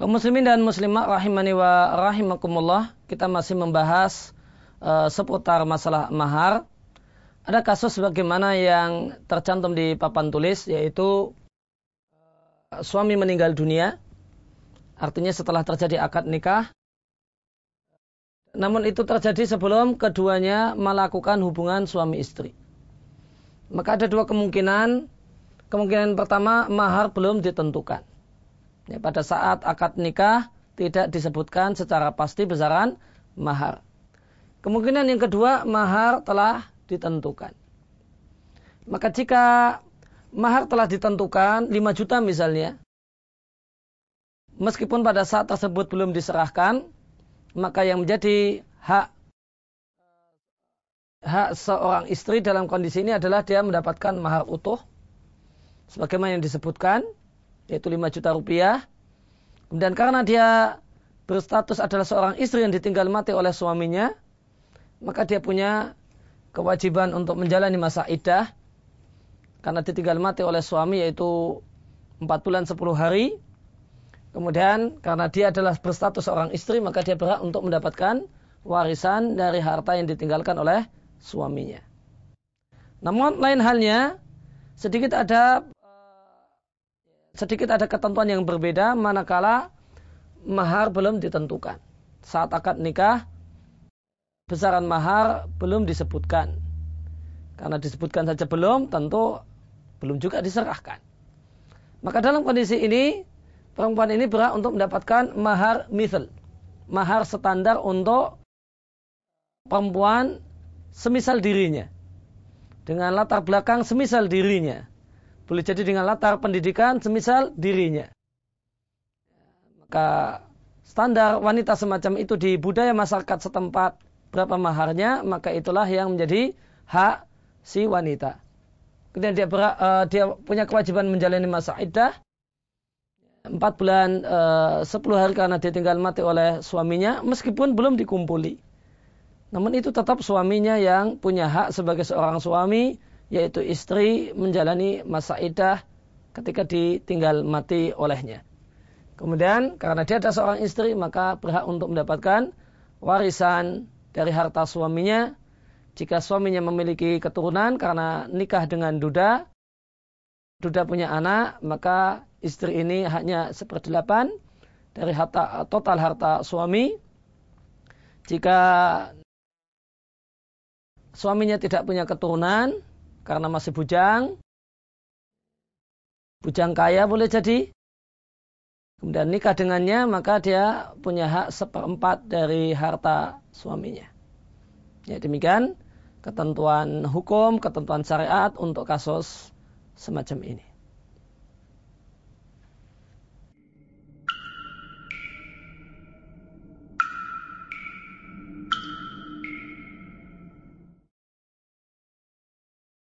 Kaum muslimin dan muslimat rahimani wa rahimakumullah, kita masih membahas uh, seputar masalah mahar. Ada kasus bagaimana yang tercantum di papan tulis yaitu uh, suami meninggal dunia. Artinya setelah terjadi akad nikah namun itu terjadi sebelum keduanya melakukan hubungan suami istri. Maka ada dua kemungkinan. Kemungkinan pertama mahar belum ditentukan. Ya, pada saat akad nikah tidak disebutkan secara pasti besaran mahar. Kemungkinan yang kedua, mahar telah ditentukan. Maka jika mahar telah ditentukan 5 juta misalnya, meskipun pada saat tersebut belum diserahkan, maka yang menjadi hak hak seorang istri dalam kondisi ini adalah dia mendapatkan mahar utuh sebagaimana yang disebutkan yaitu 5 juta rupiah. Kemudian karena dia berstatus adalah seorang istri yang ditinggal mati oleh suaminya, maka dia punya kewajiban untuk menjalani masa iddah karena ditinggal mati oleh suami yaitu 4 bulan 10 hari. Kemudian karena dia adalah berstatus seorang istri maka dia berhak untuk mendapatkan warisan dari harta yang ditinggalkan oleh suaminya. Namun lain halnya sedikit ada sedikit ada ketentuan yang berbeda manakala mahar belum ditentukan. Saat akad nikah, besaran mahar belum disebutkan. Karena disebutkan saja belum, tentu belum juga diserahkan. Maka dalam kondisi ini, perempuan ini berhak untuk mendapatkan mahar misal. Mahar standar untuk perempuan semisal dirinya. Dengan latar belakang semisal dirinya. Boleh jadi dengan latar pendidikan semisal dirinya. Maka standar wanita semacam itu di budaya masyarakat setempat berapa maharnya, maka itulah yang menjadi hak si wanita. Kemudian dia, ber, uh, dia punya kewajiban menjalani masa iddah. Empat bulan, uh, sepuluh hari karena dia tinggal mati oleh suaminya, meskipun belum dikumpuli. Namun itu tetap suaminya yang punya hak sebagai seorang suami yaitu istri menjalani masa idah ketika ditinggal mati olehnya. Kemudian karena dia adalah seorang istri maka berhak untuk mendapatkan warisan dari harta suaminya. Jika suaminya memiliki keturunan karena nikah dengan duda, duda punya anak, maka istri ini hanya seperdelapan dari harta, total harta suami. Jika suaminya tidak punya keturunan, karena masih bujang. Bujang kaya boleh jadi. Kemudian nikah dengannya, maka dia punya hak seperempat dari harta suaminya. Ya demikian ketentuan hukum, ketentuan syariat untuk kasus semacam ini.